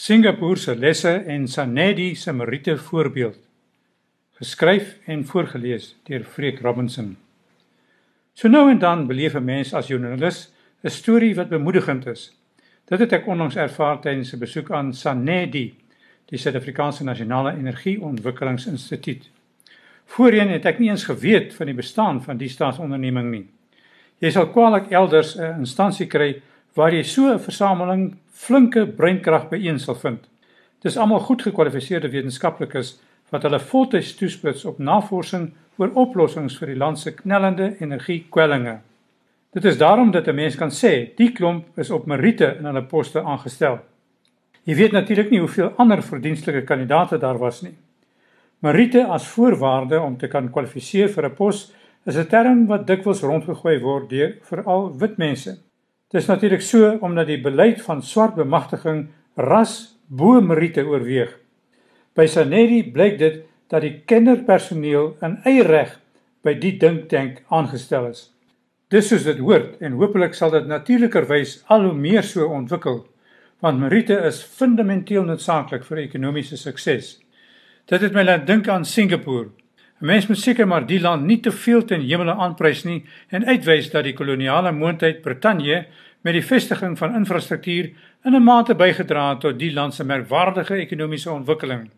Singapore se lesse en Sanedi se Meriete voorbeeld. Geskryf en voorgeles deur Freek Robinson. So nou en dan beleef 'n mens as joernalis 'n storie wat bemoedigend is. Dit het ek onlangs ervaar tydens 'n besoek aan Sanedi, die Suid-Afrikaanse Nasionale Energieontwikkelingsinstituut. Voorheen het ek nie eens geweet van die bestaan van die staatsonderneming nie. Jy sal kwaliek elders 'n instansie kry waar jy so 'n versameling flinke breinkrag byeen sal vind. Dis almal goed gekwalifiseerde wetenskaplikes wat hulle voltyds toespits op navorsing oor oplossings vir die land se knellende energiekwellinge. Dit is daarom dat 'n mens kan sê die klomp is op meriete in hulle poste aangestel. Jy weet natuurlik nie hoeveel ander verdienstelike kandidaate daar was nie. Meriete as voorwaarde om te kan kwalifiseer vir 'n pos is 'n term wat dikwels rondgegooi word deur veral wit mense. Dit is natuurlik so omdat die beleid van swart bemagtiging ras bo meriete oorweeg. By Sanedi blyk dit dat die kinderpersoneel in eie reg by die dinktank aangestel is. Dis soos dit hoort en hopelik sal dit natuurlikerwys al hoe meer so ontwikkel want meriete is fundamenteel noodsaaklik vir ekonomiese sukses. Dit het my laat dink aan Singapore. 'n Mens moet seker maar die land nie te veel ten hemele aanprys nie en uitwys dat die koloniale moondheid Brittanje met die vestiging van infrastruktuur in 'n mate bygedra het tot die land se merkwaardige ekonomiese ontwikkeling.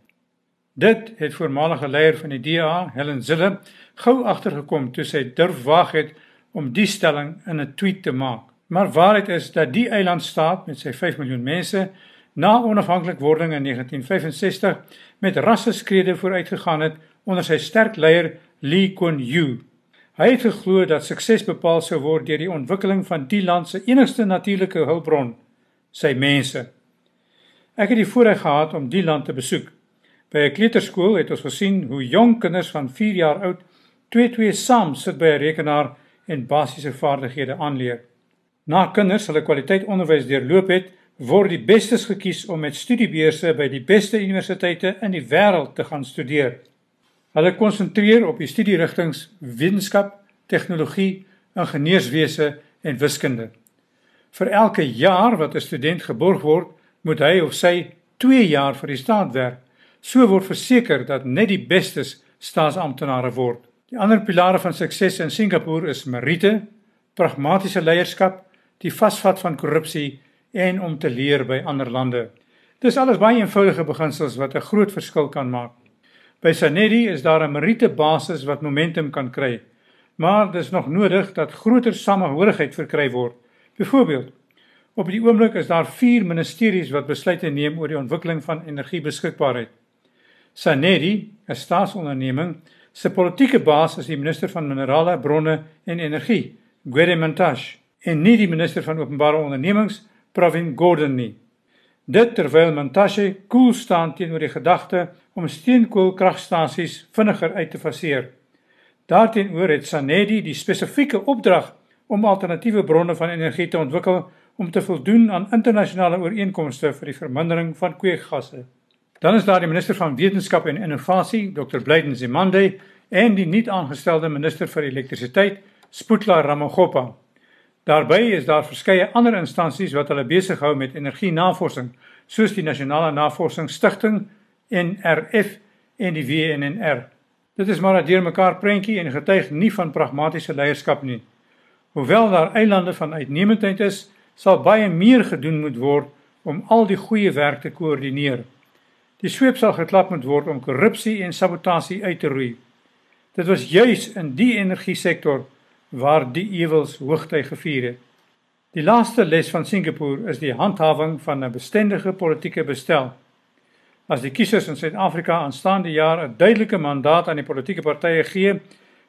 Dit het voormalige leier van die DA, Helen Zille, gou agtergekom toe sy durf waag het om die stelling in 'n tweet te maak. Maar waarheid is dat die eilandstaat met sy 5 miljoen mense na onafhanklikwording in 1965 met rasseskrede vooruitgegaan het onder sy sterk leier Lee Kuan Yew. Hy het geglo dat sukses bepaal sou word deur die ontwikkeling van die land se enigste natuurlike hulpbron, sy mense. Ek het die voorreg gehad om die land te besoek. By 'n kleuterskool het ons gesien hoe jong kinders van 4 jaar oud twee-twee saam sit by 'n rekenaar en basiese vaardighede aanleer. Na kinders hulle kwaliteit onderwys deurloop het, word die bestes gekies om met studiebeurse by die beste universiteite in die wêreld te gaan studeer. Hulle konsentreer op die studierigtings wetenskap, tegnologie, ingenieurswese en wiskunde. Vir elke jaar wat 'n student geborg word, moet hy of sy 2 jaar vir die staat werk. So word verseker dat net die bestes staatsamptenare word. Die ander pilare van sukses in Singapore is meriete, pragmatiese leierskap, die vasvat van korrupsie en om te leer by ander lande. Dis alles baie eenvoudige beginsels wat 'n groot verskil kan maak. By Sanedi is daar 'n meriete basis wat momentum kan kry, maar dis nog nodig dat groter samehorigheid verkry word. Byvoorbeeld, op die oomblik is daar 4 ministeries wat besluite neem oor die ontwikkeling van energiebeskikbaarheid. Sanedi, 'n staatsonderneming, se politieke baas is die minister van minerale bronne en energie, Gwede Mantashe, en nie die minister van openbare ondernemings Pravin Gordhan nie. Dit terwyl Mantashe koel staan teenoor die gedagte om steenkoolkragstasies vinniger uit te faseer. Daarteenoor het Sanedi die spesifieke opdrag om alternatiewe bronne van energie te ontwikkel om te voldoen aan internasionale ooreenkomste vir die vermindering van kweekgasse. Dan is daar die minister van wetenskap en innovasie, Dr. Blyden Zimande, en die nuut aangestelde minister vir elektrisiteit, Sputla Ramogopa. Daarbey is daar verskeie ander instansies wat hulle besig hou met energie-navorsing, soos die Nasionale Navorsingsstigting NRF en die WNNR. Dit is maar 'n deurmekaar prentjie en getuig nie van pragmatiese leierskap nie. Hoewel daar eilande van uitnemendheid is, sal baie meer gedoen moet word om al die goeie werk te koördineer. Die sweep sal geklap moet word om korrupsie en sabotasie uit te roei. Dit was juis in die energiesektor waar die ewels hoogtyd gevier het. Die laaste les van Singapore is die handhawing van 'n bestendige politieke bestel. As die kiesers in Suid-Afrika aanstaande jaar 'n duidelike mandaat aan die politieke partye gee,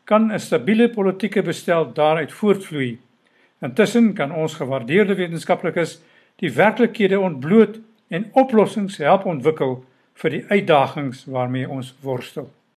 kan 'n stabiele politieke bestel daaruit voortvloei. Intussen kan ons gewaardeerde wetenskaplikes die werklikhede ontbloot en oplossings help ontwikkel vir die uitdagings waarmee ons worstel.